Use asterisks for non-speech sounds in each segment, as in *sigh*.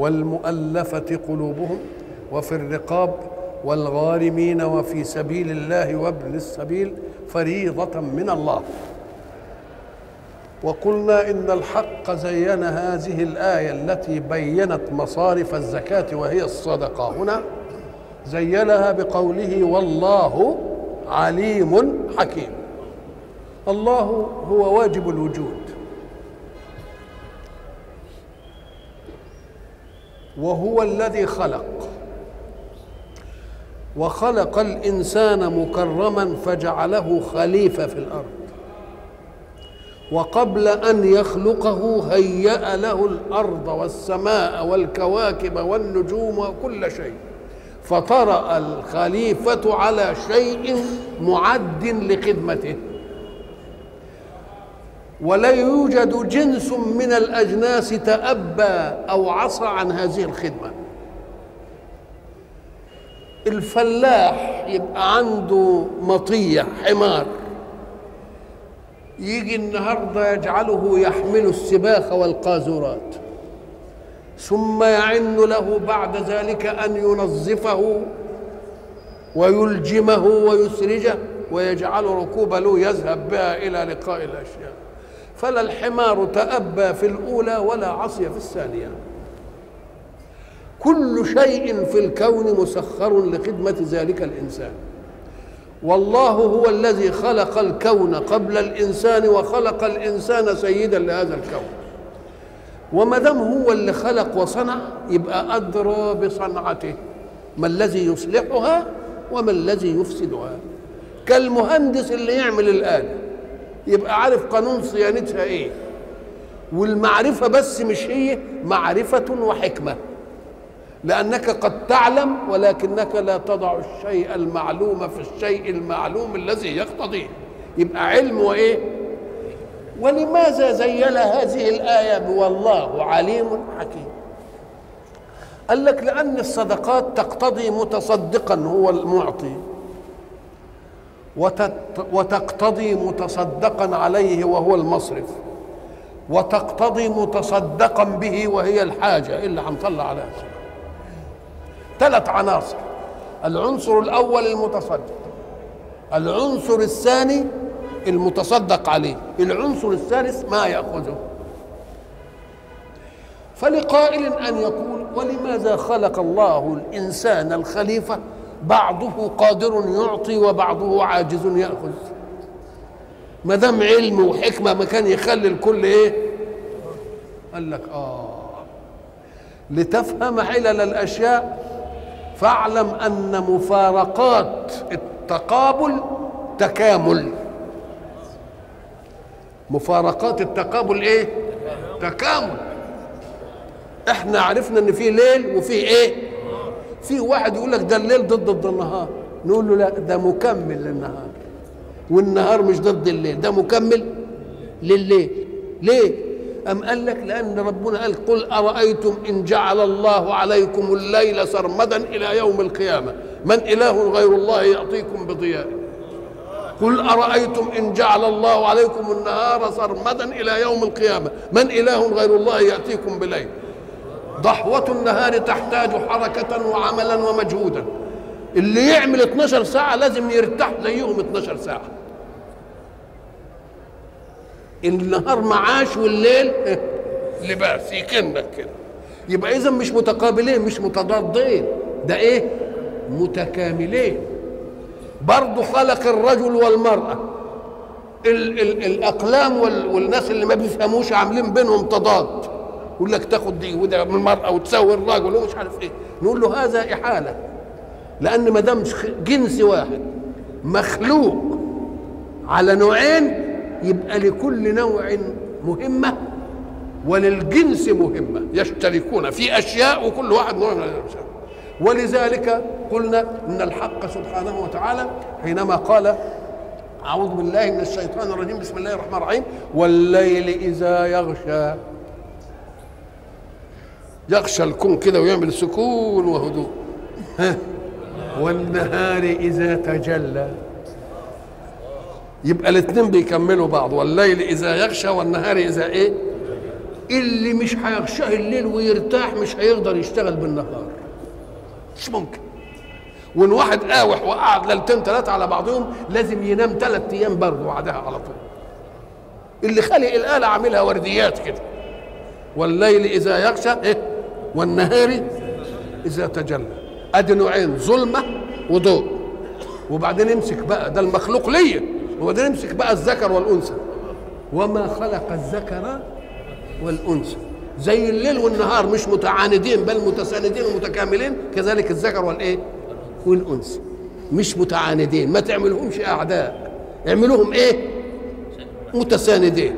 والمؤلفة قلوبهم وفي الرقاب والغارمين وفي سبيل الله وابن السبيل فريضة من الله. وقلنا إن الحق زين هذه الآية التي بينت مصارف الزكاة وهي الصدقة. هنا زينها بقوله والله عليم حكيم. الله هو واجب الوجود. وهو الذي خلق. وخلق الإنسان مكرما فجعله خليفة في الأرض. وقبل أن يخلقه هيأ له الأرض والسماء والكواكب والنجوم وكل شيء. فطرأ الخليفة على شيء معد لخدمته. ولا يوجد جنس من الأجناس تأبى أو عصى عن هذه الخدمة. الفلاح يبقى عنده مطية حمار. يجي النهارده يجعله يحمل السباخ والقاذورات. ثم يعن له بعد ذلك أن ينظفه ويلجمه ويسرجه ويجعل ركوب له يذهب بها إلى لقاء الأشياء. فلا الحمار تأبى في الأولى ولا عصي في الثانية. كل شيء في الكون مسخر لخدمة ذلك الإنسان. والله هو الذي خلق الكون قبل الإنسان وخلق الإنسان سيدا لهذا الكون. وما دام هو اللي خلق وصنع يبقى أدرى بصنعته. ما الذي يصلحها وما الذي يفسدها. كالمهندس اللي يعمل الآلة. يبقى عارف قانون صيانتها إيه. والمعرفة بس مش هي معرفة وحكمة. لأنك قد تعلم ولكنك لا تضع الشيء المعلوم في الشيء المعلوم الذي يقتضيه. يبقى علم وإيه؟ ولماذا زين هذه الآية والله عليم حكيم؟ قال لك لأن الصدقات تقتضي متصدقا هو المعطي. وتقتضي متصدقا عليه وهو المصرف. وتقتضي متصدقا به وهي الحاجة اللي هنطلع عليها ثلاث عناصر. العنصر الأول المتصدق. العنصر الثاني المتصدق عليه. العنصر الثالث ما يأخذه. فلقائل أن يقول ولماذا خلق الله الإنسان الخليفة بعضه قادر يعطي وبعضه عاجز يأخذ. ما دام علم وحكمة ما كان يخلي الكل إيه؟ قال لك آه. لتفهم علل الأشياء فاعلم أن مفارقات التقابل تكامل. مفارقات التقابل إيه؟ تكامل. إحنا عرفنا إن في ليل وفي إيه؟ في واحد يقول لك ده الليل ضد ضد النهار. نقول له لا ده مكمل للنهار. والنهار مش ضد الليل ده مكمل لليل. ليه؟ أم قال لك؟ لأن ربنا قال قل أرأيتم إن جعل الله عليكم الليل سرمدا إلى يوم القيامة؟ من إله غير الله يعطيكم بضياء. قل أرأيتم إن جعل الله عليكم النهار سرمدا إلى يوم القيامة؟ من إله غير الله يأتيكم بليل؟ ضحوة النهار تحتاج حركة وعملا ومجهودا. اللي يعمل 12 ساعة لازم يرتاح زيهم 12 ساعة. النهار معاش والليل *laughs* لباس يكنك كده. يبقى إذا مش متقابلين مش متضادين. ده إيه؟ متكاملين. برضه خلق الرجل والمرأة. ال ال الأقلام وال والناس اللي ما بيفهموش عاملين بينهم تضاد. يقول لك تاخد دي وده من المرأة وتساوي الراجل ومش عارف إيه. نقول له هذا إحالة. لأن ما دام جنس واحد مخلوق على نوعين يبقى لكل نوع مهمة وللجنس مهمة. يشتركون في أشياء وكل واحد نوع من الأشياء. ولذلك قلنا إن الحق سبحانه وتعالى حينما قال أعوذ بالله من الشيطان الرجيم بسم الله الرحمن الرحيم والليل إذا يغشى يغشى الكون كده ويعمل سكون وهدوء. ها؟ والنهار إذا تجلى. يبقى الاثنين بيكملوا بعض والليل إذا يغشى والنهار إذا إيه؟ اللي مش هيغشاه الليل ويرتاح مش هيقدر يشتغل بالنهار. مش ممكن. وإن واحد قاوح وقعد ليلتين ثلاثة على بعضهم لازم ينام ثلاث أيام برضه بعدها على طول. اللي خلق الآلة عاملها ورديات كده. والليل إذا يغشى إيه؟ والنهار إذا تجلى. ادي نوعين ظلمة وضوء. وبعدين امسك بقى ده المخلوق ليا. وبعدين امسك بقى الذكر والأنثى. وما خلق الذكر والأنثى. زي الليل والنهار مش متعاندين بل متساندين ومتكاملين. كذلك الذكر والإيه؟ والأنثى. مش متعاندين ما تعملهمش أعداء. اعملوهم إيه؟ متساندين.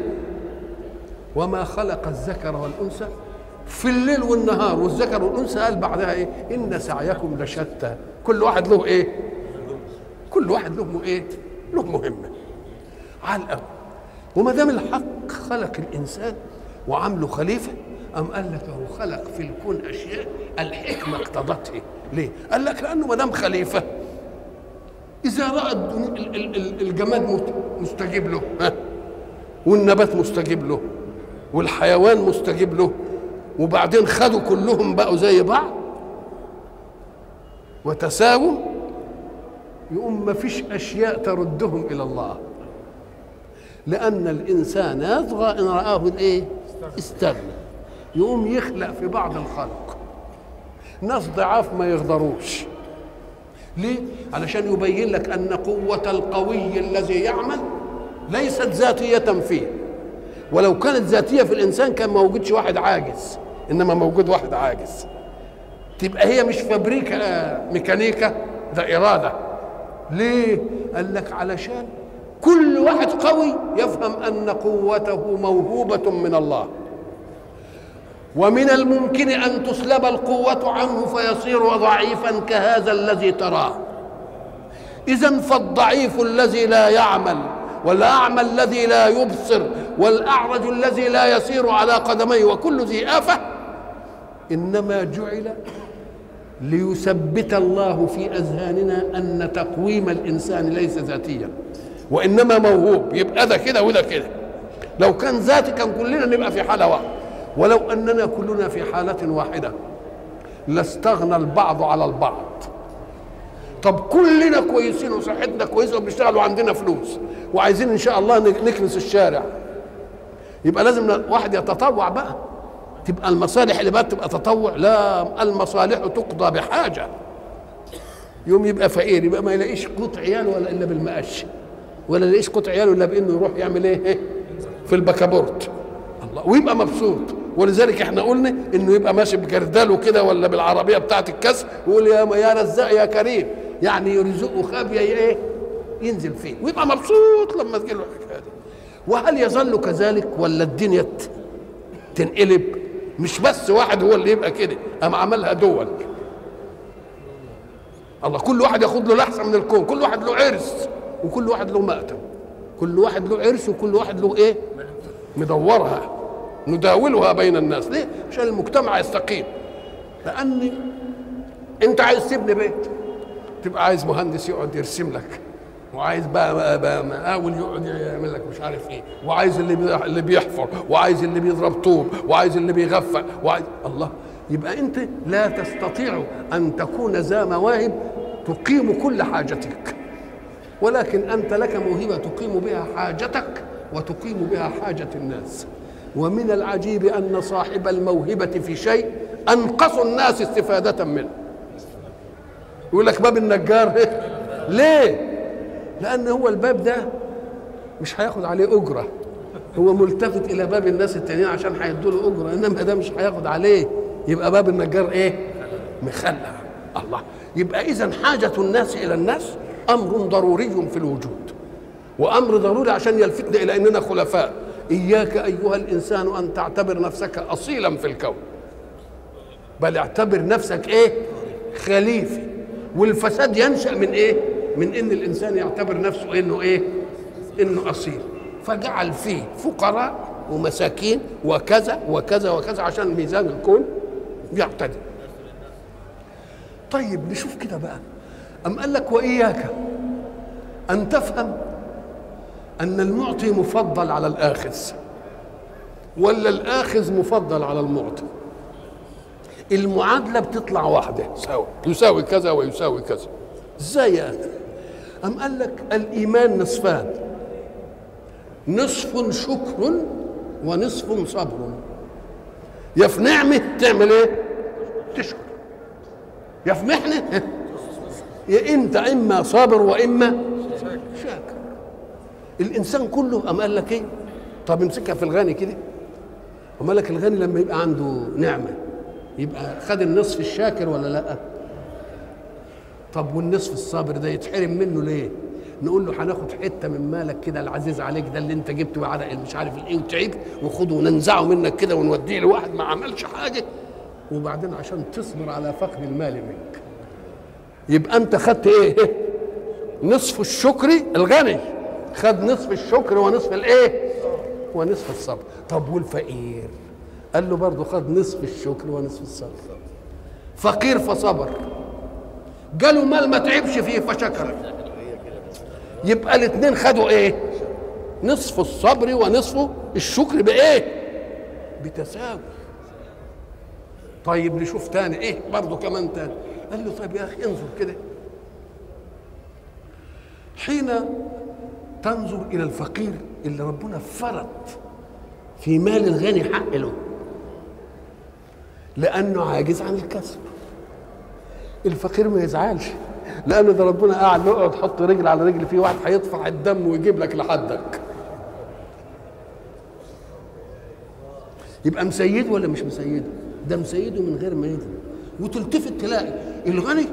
وما خلق الذكر والأنثى في الليل والنهار والذكر والأنثى قال بعدها إيه؟ إن سعيكم لشتى. كل واحد له إيه؟ كل واحد له إيه؟ له مهمة. على الأول وما دام الحق خلق الإنسان وعامله خليفة أم قال لك هو خلق في الكون أشياء الحكمة اقتضته ليه؟ قال لك لأنه ما دام خليفة إذا رأى الجماد مستجيب له ها؟ والنبات مستجيب له والحيوان مستجيب له وبعدين خدوا كلهم بقوا زي بعض. وتساووا. يقوم ما فيش أشياء تردهم إلى الله. لأن الإنسان يطغى إن رآه الإيه؟ استغنى. يقوم يخلق في بعض الخلق. ناس ضعاف ما يقدروش. ليه؟ علشان يبين لك أن قوة القوي الذي يعمل ليست ذاتية فيه. ولو كانت ذاتية في الإنسان كان ما وجدش واحد عاجز إنما موجود واحد عاجز. تبقى هي مش فابريكا ميكانيكا ده إرادة. ليه؟ قال لك علشان كل واحد قوي يفهم أن قوته موهوبة من الله. ومن الممكن أن تسلب القوة عنه فيصير ضعيفا كهذا الذي تراه. اذا فالضعيف الذي لا يعمل والأعمى الذي لا يبصر والأعرج الذي لا يسير على قدميه وكل ذي آفة إنما جعل ليثبت الله في أذهاننا أن تقويم الإنسان ليس ذاتيا وإنما موهوب. يبقى ده كده وده كده. لو كان ذاتي كان كلنا نبقى في حالة واحدة. ولو أننا كلنا في حالة واحدة لاستغنى البعض على البعض. طب كلنا كويسين وصحتنا كويسة وبنشتغل وعندنا فلوس وعايزين إن شاء الله نكنس الشارع. يبقى لازم واحد يتطوع بقى. تبقى المصالح اللي بقى تبقى تطوع. لا المصالح تقضى بحاجة. يوم يبقى فقير يبقى ما يلاقيش قوت عياله ولا إلا بالمقش ولا يلاقيش قوت عياله إلا بإنه يروح يعمل إيه؟ في البكابورت. الله ويبقى مبسوط. ولذلك إحنا قلنا إنه يبقى ماشي بجرداله كده ولا بالعربية بتاعه الكسر ويقول يا يا رزاق يا كريم. يعني يرزقه خابيه إيه؟ ينزل فيه. ويبقى مبسوط لما تجي له الحكاية دي. وهل يظل كذلك ولا الدنيا تنقلب؟ مش بس واحد هو اللي يبقى كده قام عملها دول. الله كل واحد ياخد له لحظه من الكون كل واحد له عرس وكل واحد له مأتم. كل واحد له عرس وكل واحد له إيه؟ مدورها نداولها بين الناس. ليه؟ عشان المجتمع يستقيم. لأن أنت عايز تبني بيت. تبقى عايز مهندس يقعد يرسم لك وعايز بقى, بقى مقاول يقعد يعمل لك مش عارف إيه وعايز اللي اللي بيحفر وعايز اللي بيضرب طوب وعايز اللي بيغفى وعايز الله يبقى أنت لا تستطيع أن تكون ذا مواهب تقيم كل حاجتك ولكن أنت لك موهبة تقيم بها حاجتك وتقيم بها حاجة الناس. ومن العجيب أن صاحب الموهبة في شيء أنقص الناس استفادة منه. يقول لك باب النجار. *laughs* ليه؟ لأن هو الباب ده مش هياخد عليه أجرة. هو ملتفت إلى باب الناس التانيين عشان هيدوا له أجرة إنما ده مش هياخد عليه. يبقى باب النجار إيه؟ مخلع. الله. يبقى اذا حاجة الناس إلى الناس أمر ضروري في الوجود. وأمر ضروري عشان يلفتنا إلى إننا خلفاء. إياك أيها الإنسان أن تعتبر نفسك اصيلا في الكون. بل اعتبر نفسك إيه؟ خليفة. والفساد ينشأ من إيه؟ من إن الإنسان يعتبر نفسه إنه إيه؟ إنه أصيل. فجعل فيه فقراء ومساكين وكذا وكذا وكذا عشان ميزان الكون يعتدل طيب نشوف كده بقى. أم قال لك وإياك أن تفهم أن المعطي مفضل على الآخذ ولا الآخذ مفضل على المعطي؟ المعادلة بتطلع واحدة. سوا يساوي كذا ويساوي كذا. إزاي يعني أم قال لك الإيمان نصفان. نصف شكر ونصف صبر. يا في نعمة تعمل إيه؟ تشكر. يا في محنة يا إنت إما صابر وإما شاكر. الإنسان كله أم قال لك إيه؟ طب امسكها في الغني كده. أم قال لك الغني لما يبقى عنده نعمة. يبقى خد النصف الشاكر ولا لا؟ طب والنصف الصابر ده يتحرم منه ليه؟ نقول له هناخد حتة من مالك كده العزيز عليك ده اللي انت جبته بعرق مش عارف الايه وتعبت وخده وننزعه منك كده ونوديه لواحد ما عملش حاجة. وبعدين عشان تصبر على فقد المال منك. يبقى انت خدت إيه؟ نصف الشكر الغني. خد نصف الشكر ونصف الايه؟ ونصف الصبر. طب والفقير؟ قال له برضه خد نصف الشكر ونصف الصبر. فقير فصبر. جاله مال ما تعبش فيه فشكر. يبقى الاثنين خدوا إيه؟ نصف الصبر ونصف الشكر بإيه؟ بتساوي. طيب نشوف تاني. إيه؟ برضه كمان تاني. قال له طيب يا أخي انظر كده. حين تنظر إلى الفقير اللي ربنا فرض في مال الغني حق له. لأنه عاجز عن الكسب. الفقير ما يزعلش لأن ده ربنا قاعد يقعد حط رجل على رجل في واحد هيدفع الدم ويجيب لك لحدك. يبقى مسيد ولا مش مسيد ده مسيده من غير ما يدري وتلتفت تلاقي الغني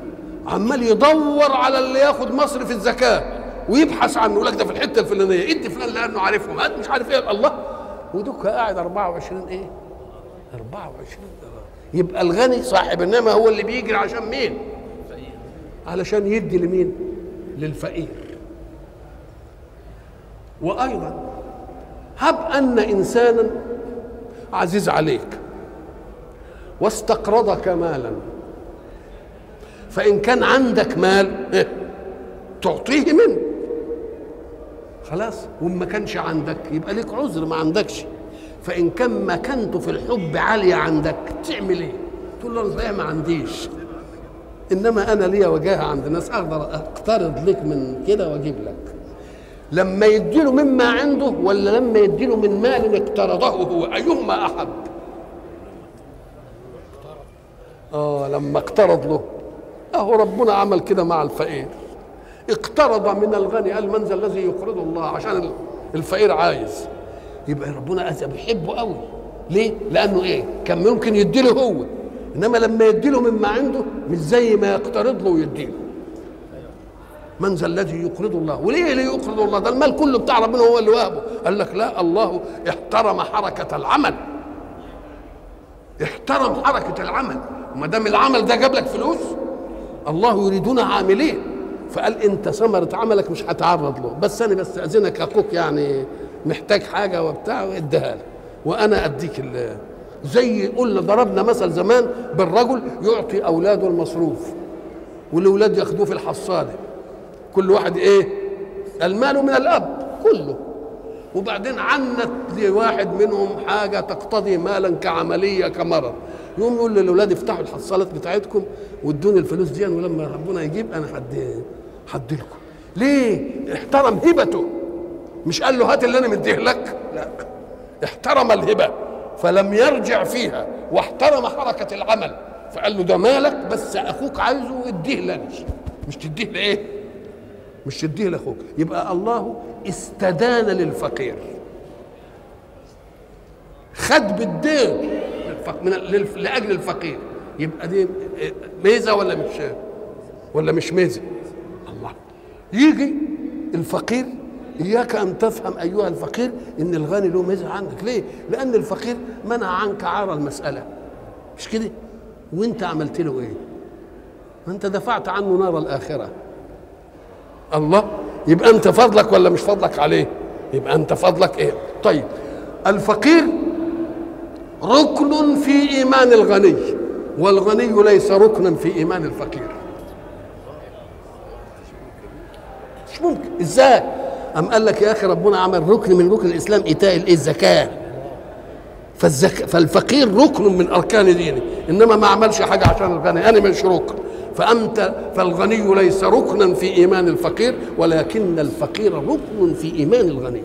عمال يدور على اللي ياخد مصرف الزكاة ويبحث عنه يقول لك ده في الحتة الفلانية ادي فلان لأنه عارفهم هات مش عارف إيه الله. ودك قاعد 24 إيه؟ 24 يبقى الغني صاحب النعمه هو اللي بيجري عشان مين؟ علشان يدي لمين؟ للفقير. وأيضا هب أن انسانا عزيز عليك واستقرضك مالا. فإن كان عندك مال تعطيه منه. خلاص وما كانش عندك يبقى ليك عذر ما عندكش. فإن كان مكانته في الحب عالية عندك تعمل إيه تقول له أنا ما عنديش. إنما أنا ليا وجاهة عند الناس أقدر أقترض لك من كده وأجيب لك. لما يديله مما عنده ولا لما يديله من مال اقترضه هو أيهما أحب؟ آه لما اقترض له. أهو ربنا عمل كده مع الفقير. اقترض من الغني قال من ذا الذي يقرض الله؟ عشان الفقير عايز. يبقى ربنا بيحبه قوي. ليه؟ لأنه إيه؟ كان ممكن يديله هو. إنما لما يديله مما عنده مش زي ما يقترض له ويديله. من ذا الذي يقرض الله؟ وليه اللي يقرض الله؟ ده المال كله بتاع ربنا هو اللي وهبه قال لك لا الله احترم حركة العمل. احترم حركة العمل. وما دام العمل ده جاب لك فلوس الله يريدون عاملين. فقال انت ثمرة عملك مش هتعرض له. بس أنا بستأذنك أخوك يعني محتاج حاجة وبتاع واديها لك وأنا أديك زي قلنا ضربنا مثل زمان بالرجل يعطي أولاده المصروف والأولاد ياخدوه في الحصاله كل واحد إيه؟ المال من الأب كله. وبعدين عنت لواحد منهم حاجة تقتضي مالا كعملية كمرض. يقوم يقول للأولاد افتحوا الحصالات بتاعتكم وادوني الفلوس دي ولما ربنا يجيب أنا حد حد لكم ليه؟ احترم هبته مش قال له هات اللي أنا مديه لك؟ لا. احترم الهبة فلم يرجع فيها واحترم حركة العمل. فقال له ده مالك بس أخوك عايزه اديه لنا. مش تديه لإيه؟ مش تديه لأخوك. يبقى الله استدان للفقير. خد بالدين من لأجل الفقير. يبقى دي ميزة ولا مش ولا مش ميزة؟ الله. يجي الفقير إياك أن تفهم أيها الفقير إن الغني له ميزة عنك ليه؟ لأن الفقير منع عنك عار المسألة مش كده؟ وأنت عملت له إيه؟ أنت دفعت عنه نار الآخرة الله يبقى أنت فضلك ولا مش فضلك عليه؟ يبقى أنت فضلك إيه؟ طيب الفقير ركن في إيمان الغني والغني ليس ركنا في إيمان الفقير مش ممكن إزاي أم قال لك يا أخي ربنا عمل ركن من ركن الإسلام إيتاء الزكاة. فالزك... فالفقير ركن من أركان دينه. إنما ما عملش حاجة عشان الغني أنا مش ركن. فأنت فالغني ليس ركنا في إيمان الفقير ولكن الفقير ركن في إيمان الغني.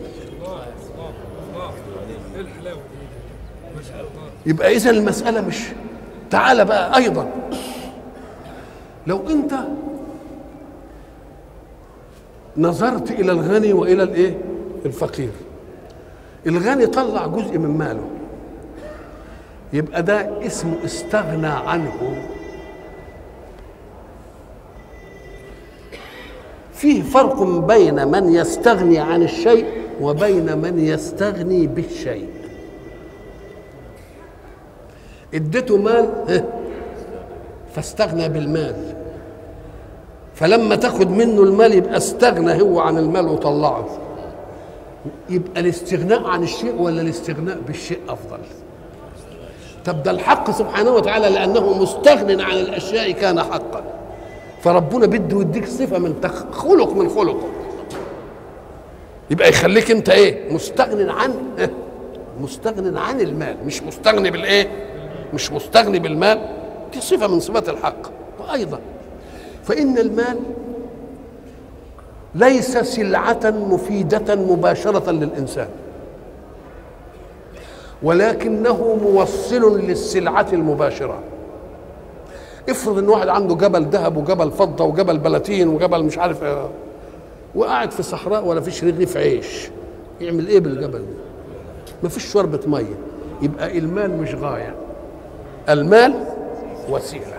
يبقى إذا المسألة مش تعال بقى أيضا. لو أنت نظرت إلى الغني وإلى الإيه؟ الفقير. الغني طلع جزء من ماله. يبقى ده اسمه استغنى عنه. فيه فرق بين من يستغني عن الشيء وبين من يستغني بالشيء. اديته مال؟ *laughs* فاستغنى بالمال. فلما تاخد منه المال يبقى استغنى هو عن المال وطلعه. يبقى الاستغناء عن الشيء ولا الاستغناء بالشيء أفضل؟ طب ده الحق سبحانه وتعالى لأنه مستغن عن الأشياء كان حقا. فربنا بده يديك صفة من خلق من خلقه يبقى يخليك انت إيه؟ مستغن عن؟ *laughs* مستغن عن المال. مش مستغني بالإيه؟ مش مستغني بالمال. دي صفة من صفات الحق. وأيضا فإن المال ليس سلعة مفيدة مباشرة للإنسان ولكنه موصل للسلعة المباشرة. افرض إن واحد عنده جبل ذهب وجبل فضة وجبل بلاتين وجبل مش عارف إيه وقاعد في صحراء ولا فيش رغيف عيش يعمل إيه بالجبل ده؟ ما فيش شوربة مية يبقى المال مش غاية المال وسيلة.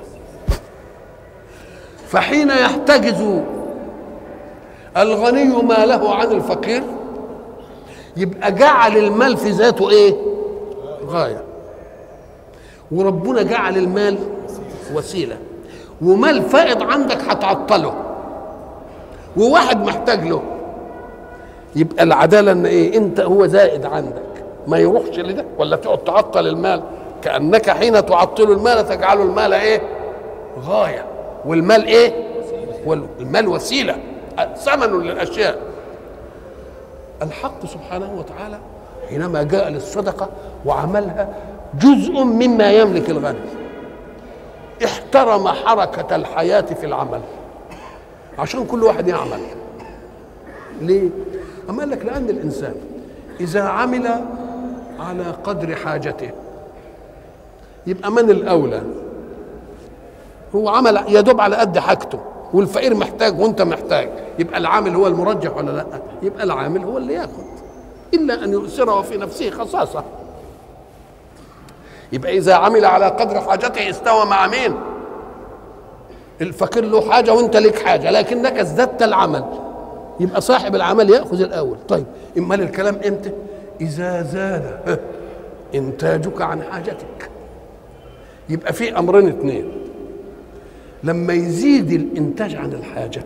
فحين يحتجز الغني ماله عن الفقير يبقى جعل المال في ذاته إيه؟ غاية. وربنا جعل المال وسيلة. ومال فائض عندك هتعطله. وواحد محتاج له. يبقى العدالة إن إيه؟ أنت هو زائد عندك. ما يروحش لده ولا تقعد تعطل المال. كأنك حين تعطل المال تجعل المال إيه؟ غاية. والمال إيه؟ والمال وسيلة. ثمن للأشياء. الحق سبحانه وتعالى حينما جاء للصدقة وعملها جزء مما يملك الغني. احترم حركة الحياة في العمل. عشان كل واحد يعمل. ليه؟ أما قال لك لأن الإنسان إذا عمل على قدر حاجته يبقى من الأولى؟ هو عمل يا دوب على قد حاجته والفقير محتاج وانت محتاج يبقى العامل هو المرجح ولا لأ؟ يبقى العامل هو اللي ياخد. إلا أن يؤثره في نفسه خصاصة. يبقى إذا عمل على قدر حاجته استوى مع مين؟ الفقير له حاجة وانت لك حاجة لكنك ازددت العمل. يبقى صاحب العمل يأخذ الأول. طيب إمال الكلام إمتى؟ إذا زاد إنتاجك عن حاجتك. يبقى في أمرين اثنين لما يزيد الإنتاج عن الحاجة.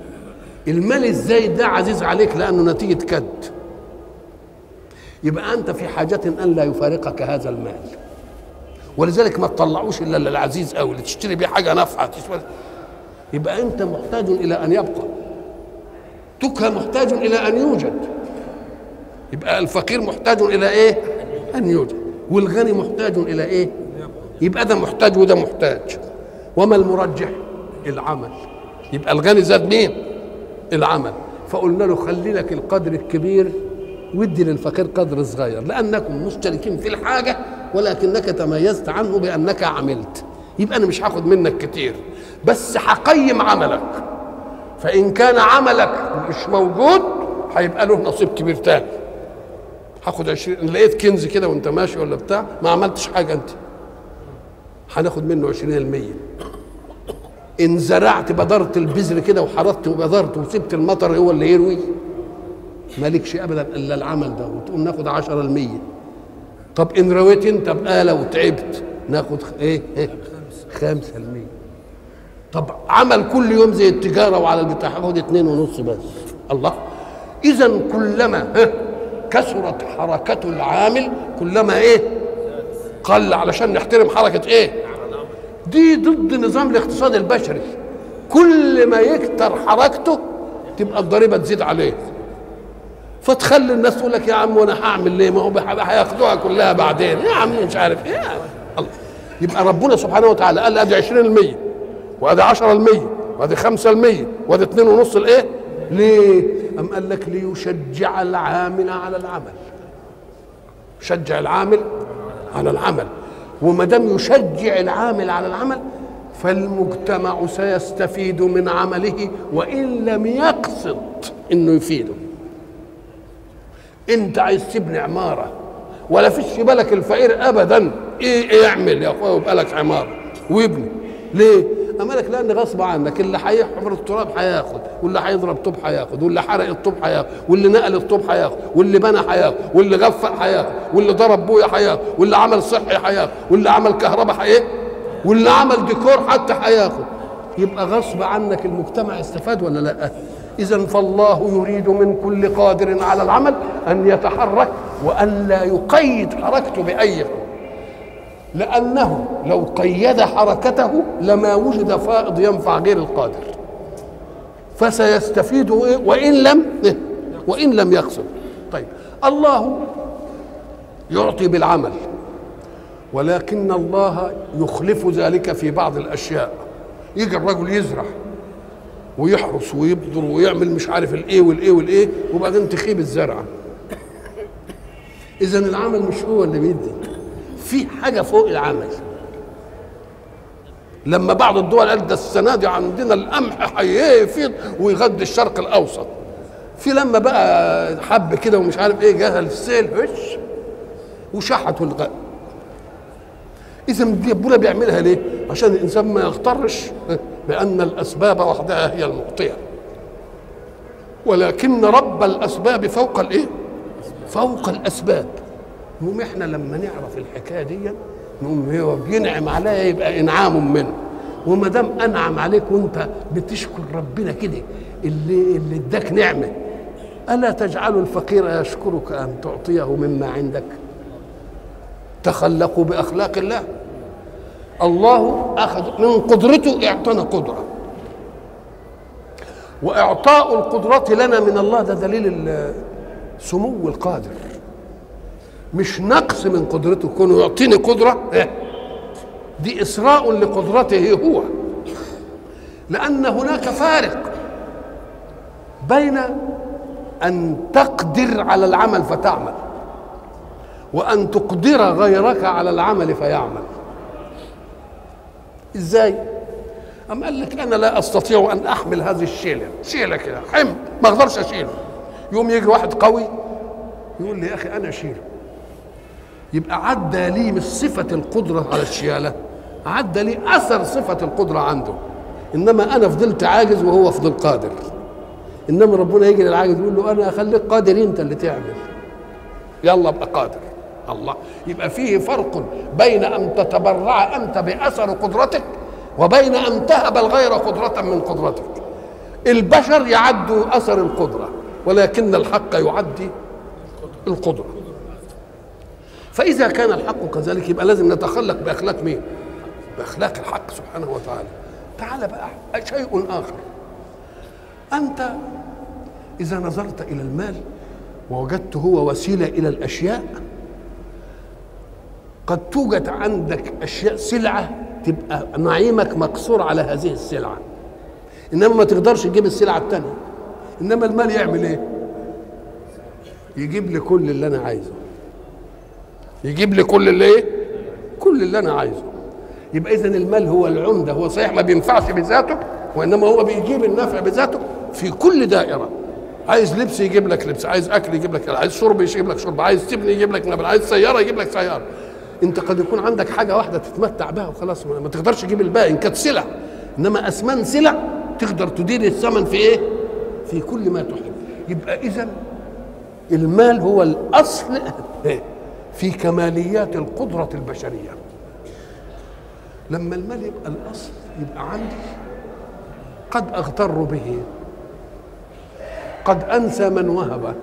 المال الزايد ده عزيز عليك لأنه نتيجة كد. يبقى أنت في حاجة أن لا يفارقك هذا المال. ولذلك ما تطلعوش إلا للعزيز قوي اللي تشتري بيه حاجة نافعة. يبقى أنت محتاج إلى أن يبقى. تكهى محتاج إلى أن يوجد. يبقى الفقير محتاج إلى إيه؟ أن يوجد. والغني محتاج إلى إيه؟ يبقى ده محتاج وده محتاج. وما المرجح؟ العمل. يبقى الغني زاد مين؟ العمل. فقلنا له خلي لك القدر الكبير ودي للفقير قدر صغير لأنكم مشتركين في الحاجة ولكنك تميزت عنه بأنك عملت. يبقى أنا مش هاخد منك كتير بس هقيم عملك. فإن كان عملك مش موجود هيبقى له نصيب كبير تاني. هاخد 20 لقيت كنز كده وانت ماشي ولا بتاع ما عملتش حاجة أنت. هناخد منه 20% ان زرعت بذرت البذر كده وحرثت وبذرت وسبت المطر هو اللي يروي. مالكش ابدا إلا العمل ده وتقوم ناخد 10 المية. طب إن رويت أنت بآلة وتعبت ناخد إيه إيه خمسة المية. طب عمل كل يوم زي التجارة وعلى البتاع هاخد اتنين ونص بس. الله. اذا كلما ها كثرت حركة العامل كلما إيه قل علشان نحترم حركة إيه؟ دي ضد نظام الاقتصاد البشري. كل ما يكتر حركته تبقى الضريبة تزيد عليه. فتخلي الناس تقول لك يا عم وأنا هعمل ليه؟ ما هو هياخدوها كلها بعدين. يا عم مش عارف إيه. الله. يبقى ربنا سبحانه وتعالى قال ادي 20% وادي 10% وادي 5% وادي 2.5 الايه ليه؟ أم قال لك ليشجع العامل على العمل. شجع العامل على العمل. وما دام يشجع العامل على العمل فالمجتمع سيستفيد من عمله وإن لم يقصد إنه يفيده إنت عايز تبني عمارة ولا فيش في بالك الفقير ابدا إيه, إيه يعمل يا أخويا ويبقى لك عمارة ويبني ليه؟ اما لك لأن غصب عنك اللي هيحفر التراب هياخد واللي هيضرب طوب هياخد واللي حرق الطوب هياخد واللي نقل الطوب هياخد واللي بنى هياخد واللي غفق هياخد واللي ضرب بويا هياخد واللي عمل صحي هياخد واللي عمل كهرباء هياخد واللي عمل ديكور حتى هياخد يبقى غصب عنك المجتمع استفاد ولا لا؟ إذا فالله يريد من كل قادر على العمل أن يتحرك وأن لا يقيد حركته بأي لأنه لو قيد حركته لما وجد فائض ينفع غير القادر. فسيستفيد وإن لم وإن لم يقصد. طيب الله يعطي بالعمل ولكن الله يخلف ذلك في بعض الأشياء. يجي الرجل يزرع ويحرس ويبذر ويعمل مش عارف الإيه والإيه والإيه وبعدين تخيب الزرعة. اذا العمل مش هو اللي بيدي. في حاجة فوق العمل. لما بعض الدول قالت ده السنة دي عندنا القمح هيفيض ويغذي الشرق الأوسط. في لما بقى حب كده ومش عارف إيه جه السيل هش وشحت الغاء اذا دي ربنا بيعملها ليه؟ عشان الإنسان ما يغترش بأن الأسباب وحدها هي المعطيه ولكن رب الأسباب فوق الإيه؟ فوق الأسباب. نقوم إحنا لما نعرف الحكاية دي نقوم هو بينعم عليا يبقى إنعام منه. وما دام أنعم عليك وأنت بتشكر ربنا كده اللي اللي إداك نعمة ألا تجعل الفقير يشكرك أن تعطيه مما عندك؟ تخلقوا بأخلاق الله. الله أخذ من قدرته اعطانا قدرة. وإعطاء القدرات لنا من الله ده دليل سمو القادر. مش نقص من قدرته كونه يعطيني قدرة دي إسراء لقدرته هو. لأن هناك فارق بين أن تقدر على العمل فتعمل وأن تقدر غيرك على العمل فيعمل. إزاي؟ أم قال لك أنا لا أستطيع أن أحمل هذه الشيلة. شيلة كده حمل ما أقدرش أشيله. يوم يجي واحد قوي يقول لي يا أخي أنا أشيله. يبقى عدى لي مش صفة القدرة على الشيالة عدى لي أثر صفة القدرة عنده. إنما أنا فضلت عاجز وهو فضل قادر. إنما ربنا يجي للعاجز يقول له أنا أخليك قادر أنت اللي تعمل. يلا أبقى قادر. الله. يبقى فيه فرق بين أن تتبرع أنت بأثر قدرتك وبين أن تهب الغير قدرة من قدرتك. البشر يعدوا أثر القدرة ولكن الحق يعدي القدرة. فإذا كان الحق كذلك يبقى لازم نتخلق بأخلاق مين؟ بأخلاق الحق سبحانه وتعالى. تعال بقى شيء آخر. أنت إذا نظرت إلى المال ووجدته هو وسيلة إلى الأشياء قد توجد عندك أشياء سلعة تبقى نعيمك مقصور على هذه السلعة. إنما ما تقدرش تجيب السلعة الثانية إنما المال يعمل إيه؟ يجيب لي كل اللي أنا عايزه. يجيب لي كل اللي إيه كل اللي أنا عايزه. يبقى اذا المال هو العمدة هو صحيح ما بينفعش بذاته وإنما هو بيجيب النفع بذاته في كل دائرة. عايز لبس يجيب لك لبس عايز أكل يجيب لك عايز شرب يجيب لك شرب عايز تبني يجيب لك نبل عايز سيارة يجيب لك سيارة. أنت قد يكون عندك حاجة واحدة تتمتع بها وخلاص ما تقدرش تجيب الباقي إن كانت سلع. إنما اثمان سلع تقدر تدير الثمن في إيه؟ في كل ما تحب. يبقى اذا المال هو الأصل. *laughs* في كماليات القدرة البشرية. لما المال يبقى الأصل يبقى عندي قد أغتر به قد أنسى من وهبه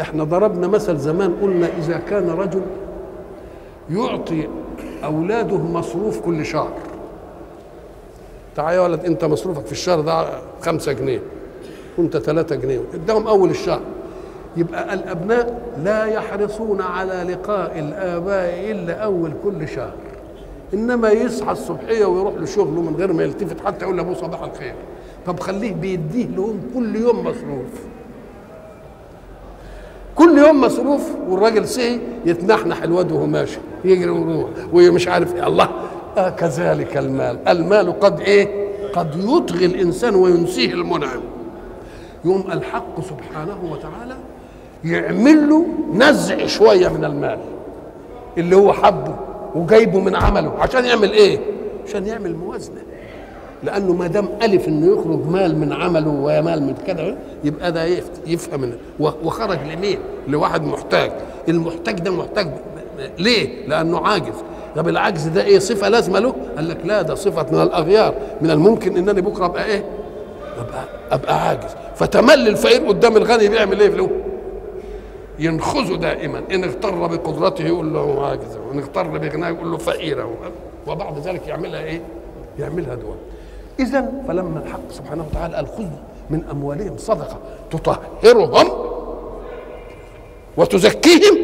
إحنا ضربنا مثل زمان قلنا إذا كان رجل يعطي أولاده مصروف كل شهر. تعال يا ولد أنت مصروفك في الشهر ده خمسة جنيه وأنت ثلاثة جنيه. اداهم أول الشهر. يبقى الأبناء لا يحرصون على لقاء الآباء إلا أول كل شهر. إنما يصحى الصبحية ويروح لشغله من غير ما يلتفت حتى يقول لأبوه صباح الخير. طب خليه بيديه لهم كل يوم مصروف. كل يوم مصروف والراجل سي يتنحنح الواد وهو ماشي يجري ويروح ومش عارف إيه. الله آه كذلك المال. المال قد إيه؟ قد يطغي الإنسان وينسيه المنعم. يوم الحق سبحانه وتعالى يعمل له نزع شوية من المال. اللي هو حبه وجايبه من عمله. عشان يعمل إيه؟ عشان يعمل موازنة. لأنه ما دام ألف إنه يخرج مال من عمله ومال من كذا يبقى ده يفهم وخرج لمين؟ لواحد محتاج. المحتاج ده محتاج ليه؟ لأنه عاجز. طب العجز ده إيه؟ صفة لازمة له؟ قال لك لا ده صفة من الأغيار. من الممكن انني بكرة أبقى إيه؟ ابقى أبقى عاجز. فتملي الفقير قدام الغني بيعمل إيه له ينخذه دائما. إن اغتر بقدرته يقول له عاجز وإن اغتر بغناه يقول له فقير وبعد ذلك يعملها إيه؟ يعملها دول. اذا فلما الحق سبحانه وتعالى قال خذ من أموالهم صدقة تطهرهم وتزكيهم.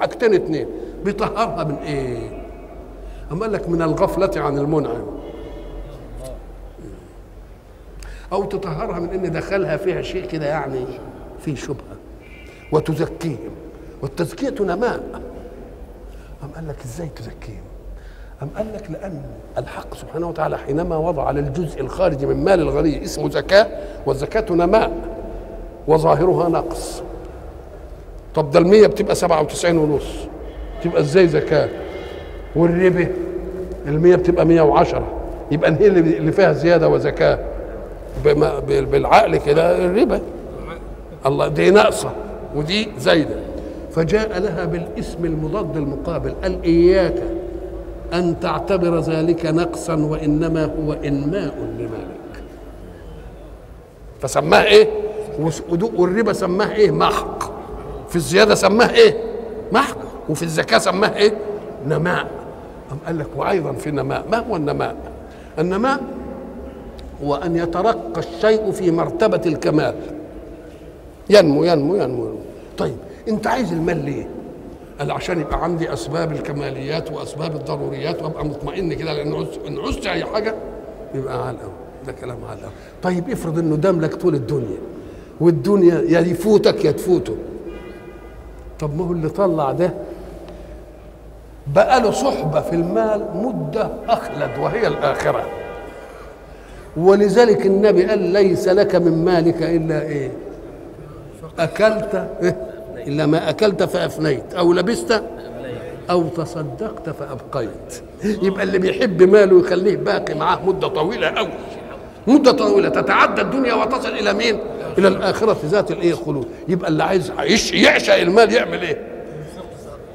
حاجتين اتنين بيطهرها من إيه؟ أم قال لك من الغفلة عن المنعم. أو تطهرها من إن دخلها فيها شيء كده يعني فيه شبهة. وتزكيهم. والتزكية نماء. أم قال لك إزاي تزكيهم؟ أم قال لك لأن الحق سبحانه وتعالى حينما وضع على الجزء الخارجي من مال الغني اسمه زكاة والزكاة نماء. وظاهرها نقص. طب ده المية بتبقى سبعة وتسعين ونص. تبقى إزاي زكاة؟ والربا المية بتبقى مية وعشرة. يبقى هي اللي فيها زيادة وزكاة. بالعقل كده الربا الله دي ناقصة. ودي زايدة. فجاء لها بالاسم المضاد المقابل قال إياك أن تعتبر ذلك نقصا وإنما هو إنماء لمالك. فسماه إيه؟ والربا سماه إيه؟ محق. في الزيادة سماه إيه؟ محق. وفي الزكاة سماه إيه؟ نماء. أم قال لك وأيضا في نماء. ما هو النماء؟ النماء هو أن يترقى الشيء في مرتبة الكمال. ينمو ينمو ينمو. طيب أنت عايز المال ليه؟ قال عشان يبقى عندي أسباب الكماليات وأسباب الضروريات وأبقى مطمئن كده لأن إن عزت أي حاجة يبقى على الأول ده كلام على الأول طيب افرض إنه دام لك طول الدنيا والدنيا يا يفوتك يا تفوته. طب ما هو اللي طلع ده؟ بقى له صحبة في المال مدة أخلد وهي الآخرة. ولذلك النبي قال ليس لك من مالك إلا إيه؟ أكلت؟ إلا ما أكلت فأفنيت أو لبست أو تصدقت فأبقيت يبقى اللي بيحب ماله يخليه باقي معاه مدة طويلة أوي مدة طويلة تتعدى الدنيا وتصل إلى مين؟ إلى الآخرة ذات الإيه خلود يبقى اللي عايز يعشق المال يعمل إيه؟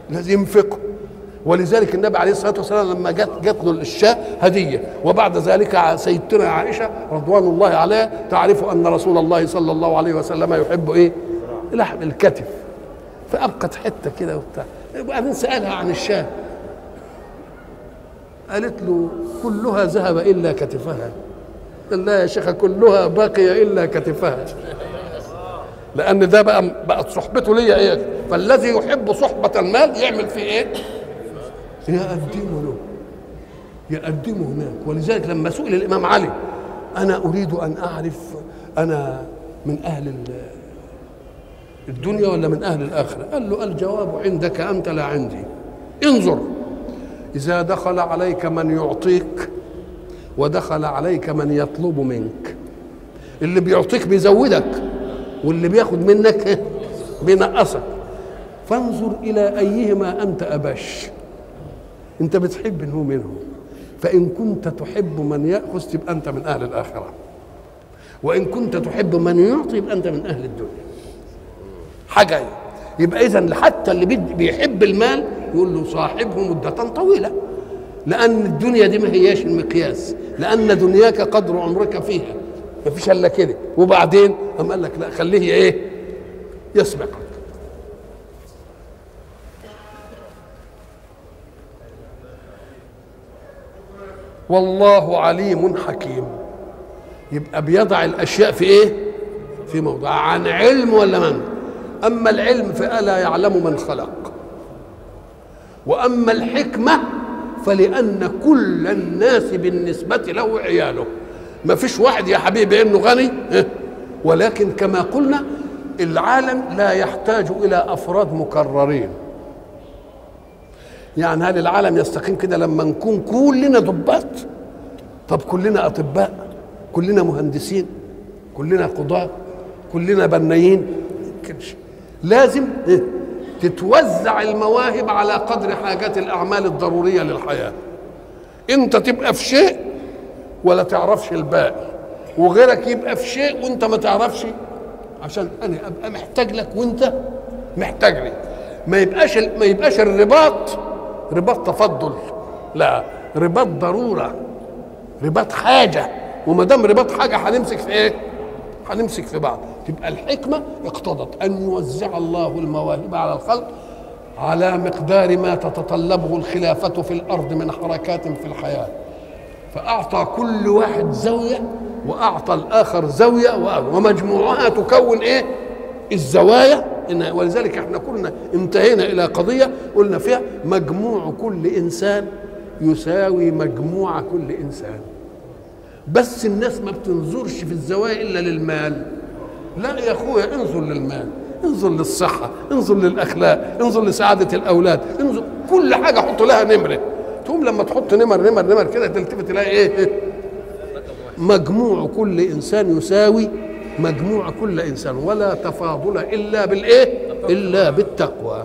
لازم ينفقه ولذلك النبي عليه الصلاة والسلام لما جت جت له الشاة هدية وبعد ذلك سيدتنا عائشة رضوان الله عليها تعرف أن رسول الله صلى الله عليه وسلم يحب إيه؟ لحم الكتف فأبقت حتة كده وبتاع. وبعدين سألها عن الشاة. قالت له كلها ذهب إلا كتفها. قال لا يا شيخة كلها بقي إلا كتفها. لأن ده بقى بقت صحبته ليا إيه فالذي يحب صحبة المال يعمل فيه إيه؟ يقدمه له. يقدمه هناك. ولذلك لما سئل الإمام علي أنا أريد أن أعرف أنا من أهل الدنيا ولا من أهل الآخرة؟ قال له الجواب عندك أنت لا عندي. انظر إذا دخل عليك من يعطيك ودخل عليك من يطلب منك. اللي بيعطيك بيزودك واللي بياخد منك *laughs* بينقصك. فانظر إلى أيهما أنت أبش. أنت بتحب ان هو منهم. فإن كنت تحب من يأخذ تبقى أنت من أهل الآخرة. وإن كنت تحب من يعطي يبقى أنت من أهل الدنيا. حاجة. يبقى إذا حتى اللي بيحب المال يقول له صاحبه مدة طويلة. لأن الدنيا دي ما هياش المقياس. لأن دنياك قدر عمرك فيها. ما فيش إلا كده. وبعدين قام قال لك لا خليه إيه؟ يسبقك والله عليم حكيم. يبقى بيضع الأشياء في إيه؟ في موضع. عن علم ولا من أما العلم فألا يعلم من خلق. وأما الحكمة فلأن كل الناس بالنسبة له عياله. ما فيش واحد يا حبيبي إنه غني ولكن كما قلنا العالم لا يحتاج إلى أفراد مكررين. يعني هل العالم يستقيم كده لما نكون كلنا ضباط؟ طب كلنا أطباء كلنا مهندسين كلنا قضاة كلنا بنايين كدش. لازم تتوزع المواهب على قدر حاجات الأعمال الضرورية للحياة. انت تبقى في شيء ولا تعرفش الباقي وغيرك يبقى في شيء وانت ما تعرفش. عشان أنا أبقى محتاج لك وانت محتاج لي. ما يبقاش ما يبقاش الرباط رباط تفضل. لا رباط ضرورة رباط حاجة. وما دام رباط حاجة هنمسك في إيه؟ هنمسك في بعض. تبقى الحكمة اقتضت أن يوزع الله المواهب على الخلق على مقدار ما تتطلبه الخلافة في الأرض من حركات في الحياة. فأعطى كل واحد زاوية وأعطى الآخر زاوية ومجموعها تكون إيه؟ الزوايا. إن ولذلك إحنا كنا انتهينا إلى قضية قلنا فيها مجموع كل إنسان يساوي مجموع كل إنسان. بس الناس ما بتنظرش في الزوايا إلا للمال. لا يا اخويا انظر للمال انظر للصحة انظر للأخلاق انظر لسعادة الأولاد انظر كل حاجة حط لها نمرة تقوم لما تحط نمر نمر نمر كده تلتفت تلاقي إيه؟ مجموع كل إنسان يساوي مجموع كل إنسان ولا تفاضل إلا بالإيه؟ إلا بالتقوى.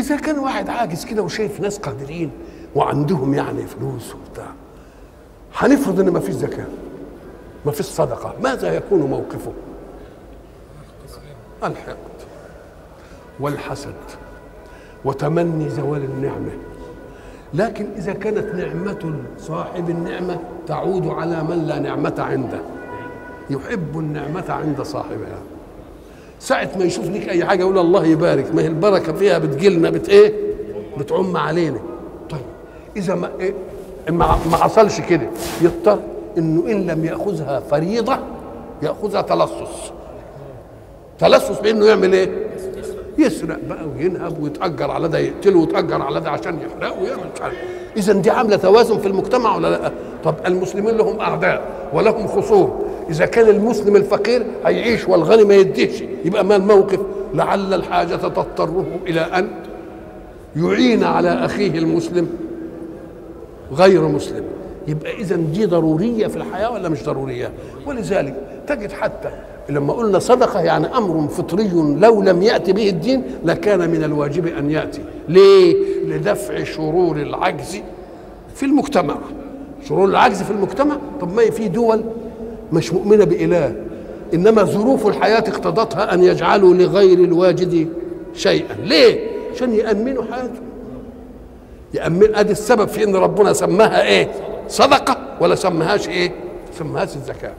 إذا كان واحد عاجز كده وشايف ناس قادرين وعندهم يعني فلوس وبتاع هنفرض إن ما فيش زكاة ما فيش صدقة ماذا يكون موقفه؟ الحقد والحسد وتمني زوال النعمة لكن إذا كانت نعمة صاحب النعمة تعود على من لا نعمة عنده يحب النعمة عند صاحبها ساعة ما يشوف لك أي حاجة يقول الله يبارك ما هي البركة فيها بتجيلنا بت إيه؟ بتعم علينا طيب إذا ما إيه؟ ما ما حصلش كده يضطر إنه إن لم يأخذها فريضة يأخذها تلصص تلصص بإنه يعمل إيه؟ يسرق بقى وينهب ويتأجر على ده يقتله ويتأجر على ده عشان يحرقه ويعمل مش عارف إذا دي عاملة توازن في المجتمع ولا لا؟ طب المسلمين لهم أعداء ولهم خصوم إذا كان المسلم الفقير هيعيش والغني ما يديش يبقى ما الموقف؟ لعل الحاجة تضطره إلى أن يعين على أخيه المسلم غير مسلم يبقى إذا دي ضرورية في الحياة ولا مش ضرورية؟ ولذلك تجد حتى لما قلنا صدقة يعني أمر فطري لو لم يأتي به الدين لكان من الواجب أن يأتي. ليه؟ لدفع شرور العجز في المجتمع. شرور العجز في المجتمع؟ طب ما في دول مش مؤمنة بإله. إنما ظروف الحياة اقتضتها أن يجعلوا لغير الواجد شيئا. ليه؟ عشان يأمنوا حياتهم يأمن. أدي السبب في إن ربنا سماها إيه؟ صدقة. ولا سماهاش إيه؟ سماهاش الزكاة.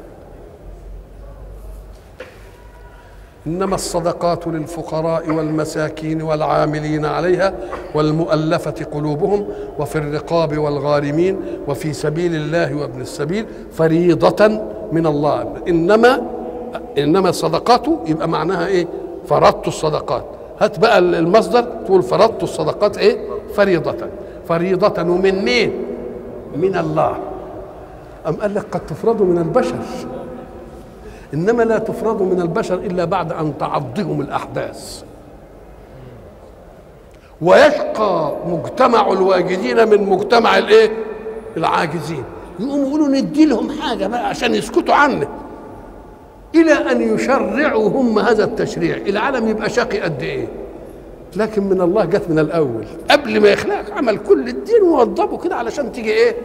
إنما الصدقات للفقراء والمساكين والعاملين عليها والمؤلفة قلوبهم وفي الرقاب والغارمين وفي سبيل الله وابن السبيل فريضة من الله. إنما إنما الصدقات يبقى معناها إيه؟ فرضت الصدقات. هات بقى المصدر تقول فرضت الصدقات إيه؟ فريضة. فريضة ومن مين؟ من الله. أم قال لك قد تفرض من البشر. إنما لا تفرض من البشر إلا بعد أن تعضهم الأحداث. ويشقى مجتمع الواجدين من مجتمع الإيه؟ العاجزين. يقوموا يقولوا ندي لهم حاجة بقى عشان يسكتوا عنه. إلى أن يشرعوا هم هذا التشريع. العالم يبقى شقي قد إيه؟ لكن من الله جت من الأول. قبل ما يخلقك عمل كل الدين ووضبه كده علشان تيجي إيه؟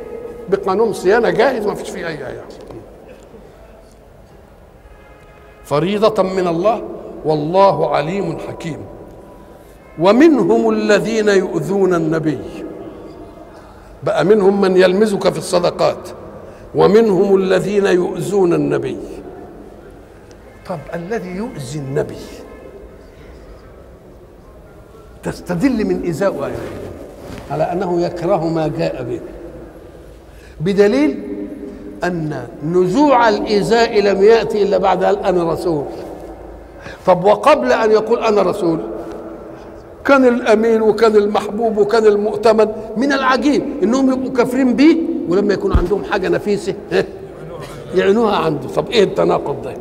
بقانون صيانة جاهز ما فيش فيه أي يعني فريضة من الله والله عليم حكيم. ومنهم الذين يؤذون النبي. بقى منهم من يلمزك في الصدقات. ومنهم الذين يؤذون النبي. طب الذي يؤذي النبي؟ تستدل من إزاء على أنه يكره ما جاء به. بدليل أن نزوع الإزاء لم يأتي إلا بعد قال أنا رسول. طب وقبل أن يقول أنا رسول؟ كان الأمين وكان المحبوب وكان المؤتمن من العجيب إنهم يبقوا كافرين بيه ولما يكون عندهم حاجة نفيسة يعينوها عنده. طب إيه التناقض ده؟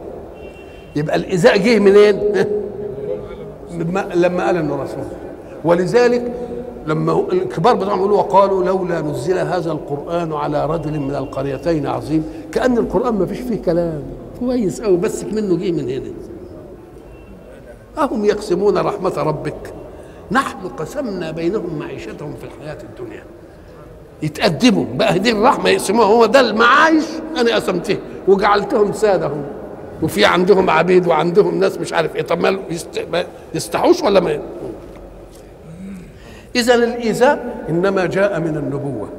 يبقى الإزاء جه منين؟ لما قال إنه رسول. ولذلك لما الكبار بتوعهم يقولوا وقالوا لولا نزل هذا القرآن على رجل من القريتين عظيم. كأن القرآن ما فيش فيه كلام. كويس أوي بس منه جه من هنا. أهم يقسمون رحمة ربك. نحن قسمنا بينهم معيشتهم في الحياة الدنيا. يتقدموا. بقى دي الرحمة يقسموها. هو ده المعايش؟ أنا قسمته وجعلتهم سادهم. وفي عندهم عبيد وعندهم ناس مش عارف إيه. طب ما يستحوش ولا ما إذا الإيذاء إنما جاء من النبوة.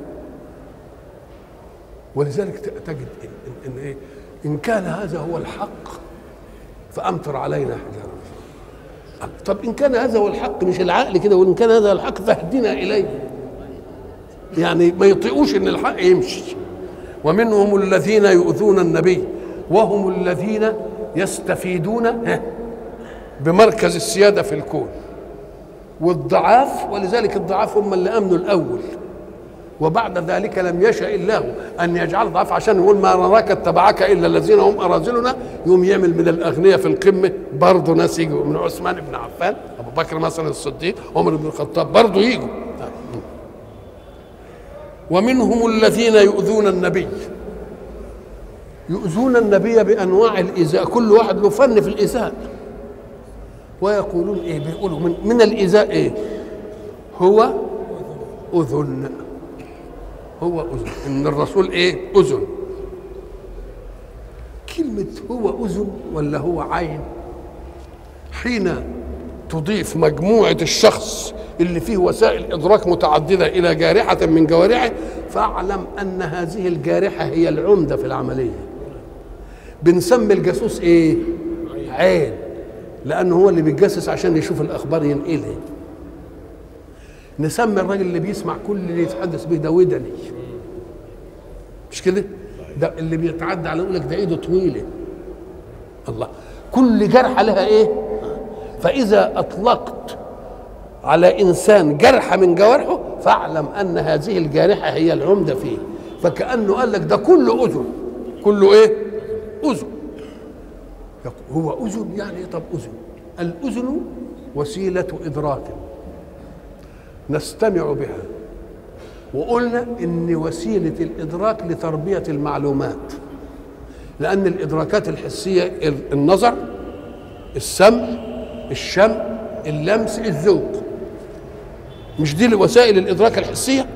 ولذلك تجد إن, إن, إن, إيه؟ إن كان هذا هو الحق فأمطر علينا حجارة طب إن كان هذا هو الحق مش العقل كده وإن كان هذا الحق فاهدنا إليه. يعني ما يطيقوش إن الحق يمشي. ومنهم الذين يؤذون النبي وهم الذين يستفيدون بمركز السيادة في الكون. والضعاف ولذلك الضعاف هم اللي امنوا الأول. وبعد ذلك لم يشاء الله أن يجعل ضعاف عشان يقول ما نراك اتبعك إلا الذين هم أراذلنا. يوم يعمل من الأغنياء في القمة برضه ناس يجوا. من عثمان بن عفان أبو بكر مثلا الصديق عمر بن الخطاب برضه يجوا. ومنهم الذين يؤذون النبي. يؤذون النبي بأنواع الايذاء كل واحد له فن في الايذاء ويقولون إيه؟ بيقولوا من, من الايذاء إيه؟ هو أذن. هو أذن. إن الرسول إيه؟ أذن. كلمة هو أذن ولا هو عين؟ حين تضيف مجموعة الشخص اللي فيه وسائل إدراك متعددة إلى جارحة من جوارحه فاعلم أن هذه الجارحة هي العمدة في العملية. بنسمي الجاسوس إيه؟ عين. لأنه هو اللي بيتجسس عشان يشوف الأخبار ينقلها. نسمي الراجل اللي بيسمع كل اللي يتحدث به ده ودني. مش كده؟ ده اللي بيتعدى على يقول لك ده إيده طويلة. الله. كل جرحه لها إيه؟ فإذا أطلقت على إنسان جرحه من جوارحه فاعلم أن هذه الجارحة هي العمدة فيه. فكأنه قال لك ده كله أذن. كله إيه؟ أذن. هو أذن يعني طب أذن. الأذن وسيلة إدراك. نستمع بها. وقلنا إن وسيلة الإدراك لتربية المعلومات. لأن الإدراكات الحسية النظر السمع الشم اللمس الذوق. مش دي وسائل الإدراك الحسية؟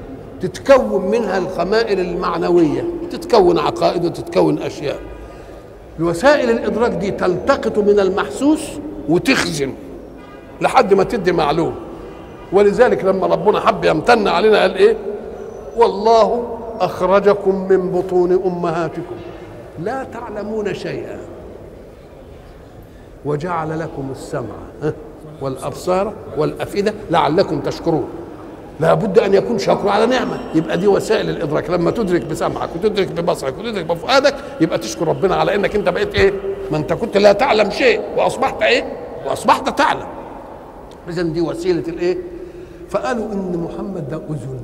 تتكون منها الخمائل المعنوية. تتكون عقائد وتتكون أشياء. وسائل الإدراك دي تلتقط من المحسوس وتخزن لحد ما تدي معلوم ولذلك لما ربنا حب يمتن علينا قال إيه؟ والله أخرجكم من بطون أمهاتكم. لا تعلمون شيئا. وجعل لكم السمع والأبصار والأفئدة لعلكم تشكرون. لابد أن يكون شكر على نعمة. يبقى دي وسائل الإدراك. لما تدرك بسمعك وتدرك ببصرك وتدرك بفؤادك يبقى تشكر ربنا على إنك أنت بقيت إيه؟ ما أنت كنت لا تعلم شيء وأصبحت إيه؟ وأصبحت تعلم. اذا دي وسيلة الإيه؟ فقالوا إن محمد ده أذن.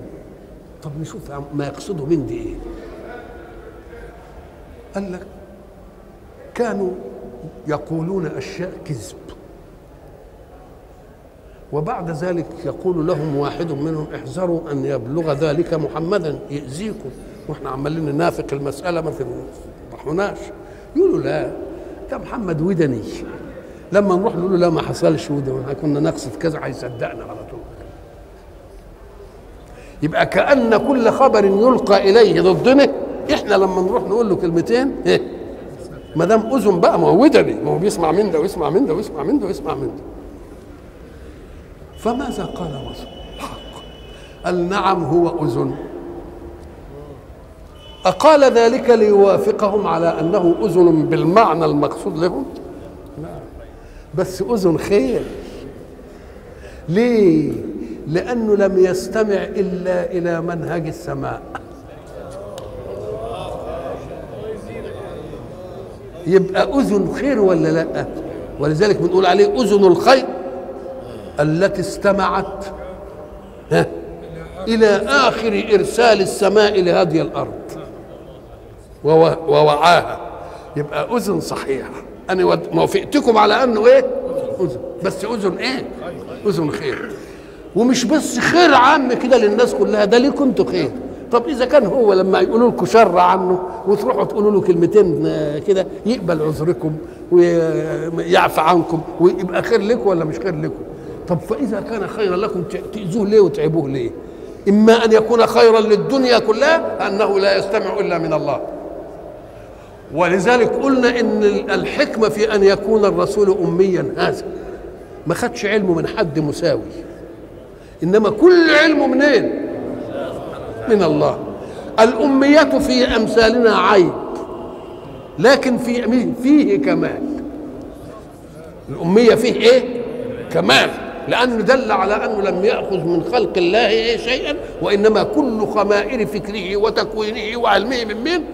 طب نشوف ما يقصده من دي إيه؟ قال لك كانوا يقولون أشياء كذب. وبعد ذلك يقول لهم واحد منهم احذروا أن يبلغ ذلك محمدا يأذيكم. وإحنا عمالين ننافق المسألة ما تفرحوناش يقولوا لا. ده محمد ودني. لما نروح نقول له لا ما حصلش وده كنا نقصد كذا هيصدقنا على طول. يبقى كأن كل خبر يلقى إليه ضدنا. إحنا لما نروح نقول له كلمتين إيه؟ ما دام أذن بقى ما هو ودني. ما هو بيسمع من ده ويسمع من ده ويسمع من ده ويسمع من ده. فماذا قال رسول الحق قال نعم هو أذن. أقال ذلك ليوافقهم على أنه أذن بالمعنى المقصود لهم؟ لا بس أذن خير. ليه؟ لأنه لم يستمع إلا إلى منهج السماء. يبقى أذن خير ولا لا؟ ولذلك بنقول عليه أذن الخير. التي استمعت إلى آخر إرسال السماء لهذه الأرض. ووعاها. يبقى أذن صحيحة. أنا وافقتكم على أنه إيه؟ أذن. بس أذن إيه؟ أذن خير. ومش بس خير عام كده للناس كلها ده ليكم أنتوا خير؟ طب إذا كان هو لما يقولوا لكم شر عنه وتروحوا تقولوا له كلمتين كده يقبل عذركم ويعفى عنكم ويبقى خير لكم ولا مش خير لكم؟ طب فإذا كان خيرا لكم تأذوه ليه وتعبوه ليه؟ إما أن يكون خيرا للدنيا كلها أنه لا يستمع إلا من الله. ولذلك قلنا إن الحكمة في أن يكون الرسول اميا هذا. ما خدش علمه من حد مساوي. إنما كل علمه منين؟ من الله. الأمية في أمثالنا عيب. لكن في فيه كمال. الأمية فيه إيه؟ كمال. لأنه دل على أنه لم يأخذ من خلق الله شيئا وإنما كل خمائر فكره وتكوينه وعلمه من مين؟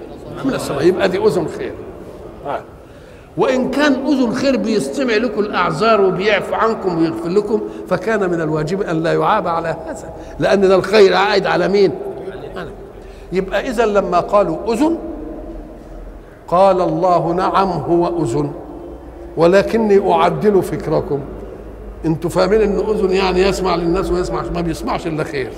من السماء. يبقى دي أذن خير. وإن كان أذن خير بيستمع لكم الأعذار وبيعفو عنكم ويغفر لكم فكان من الواجب أن لا يعاب على هذا. لأن الخير عائد على مين؟ يبقى إذا لما قالوا أذن قال الله نعم هو أذن ولكني أعدل فكركم. أنتوا فاهمين ان اذن يعني يسمع للناس ويسمع ما بيسمعش إلا خير.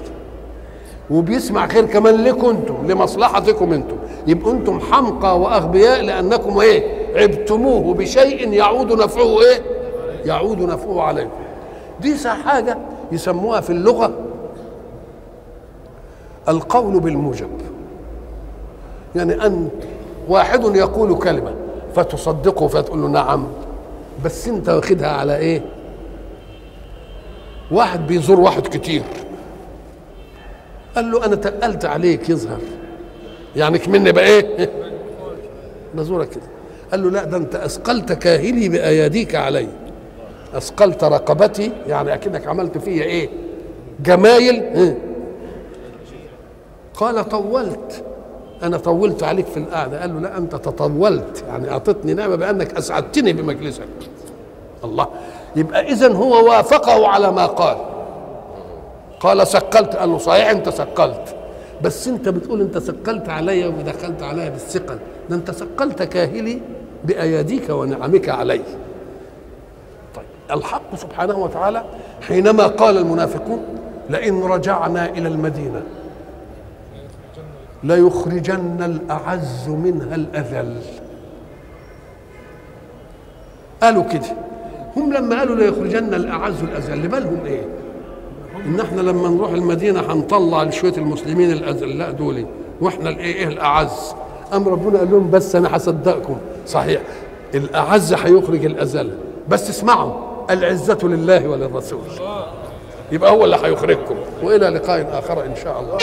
وبيسمع خير كمان لكم أنتم لمصلحتكم أنتم يبقوا أنتم حمقى وأغبياء لأنكم إيه؟ عبتموه بشيء يعود نفعه إيه؟ يعود نفعه عليكم. دي حاجة يسموها في اللغة القول بالموجب. يعني أن واحد يقول كلمة فتصدقه فتقول له نعم بس أنت واخدها على إيه؟ واحد بيزور واحد كتير. قال له أنا تقلت عليك يظهر. يعني كمني بقى إيه؟ *laughs* نزورك. كده قال له لا ده أنت أثقلت كاهلي بأياديك علي. أثقلت رقبتي يعني أكنك عملت فيا إيه؟ جمايل. إيه؟ *laughs* قال طولت. أنا طولت عليك في القعدة. قال له لا أنت تطولت. يعني أعطتني نعمة بأنك أسعدتني بمجلسك. الله. يبقى اذا هو وافقه على ما قال. قال سقلت قال له صحيح أنت سقلت بس أنت بتقول أنت سقلت علي ودخلت علي بالثقل. ده أنت سقلت كاهلي بأياديك ونعمك علي. طيب الحق سبحانه وتعالى حينما قال المنافقون لئن رجعنا إلى المدينة ليخرجن الأعز منها الأذل. قالوا كده. هم لما قالوا ليخرجن الأعز الأذل بالهم إيه؟ إن إحنا لما نروح المدينة هنطلع لشوية المسلمين الأذلاء دول وإحنا الإيه؟ إيه الأعز؟ أم ربنا قال لهم بس أنا هصدقكم. صحيح الأعز هيخرج الأذل بس اسمعوا العزة لله وللرسول. يبقى هو اللي هيخرجكم وإلى لقاء آخر إن شاء الله.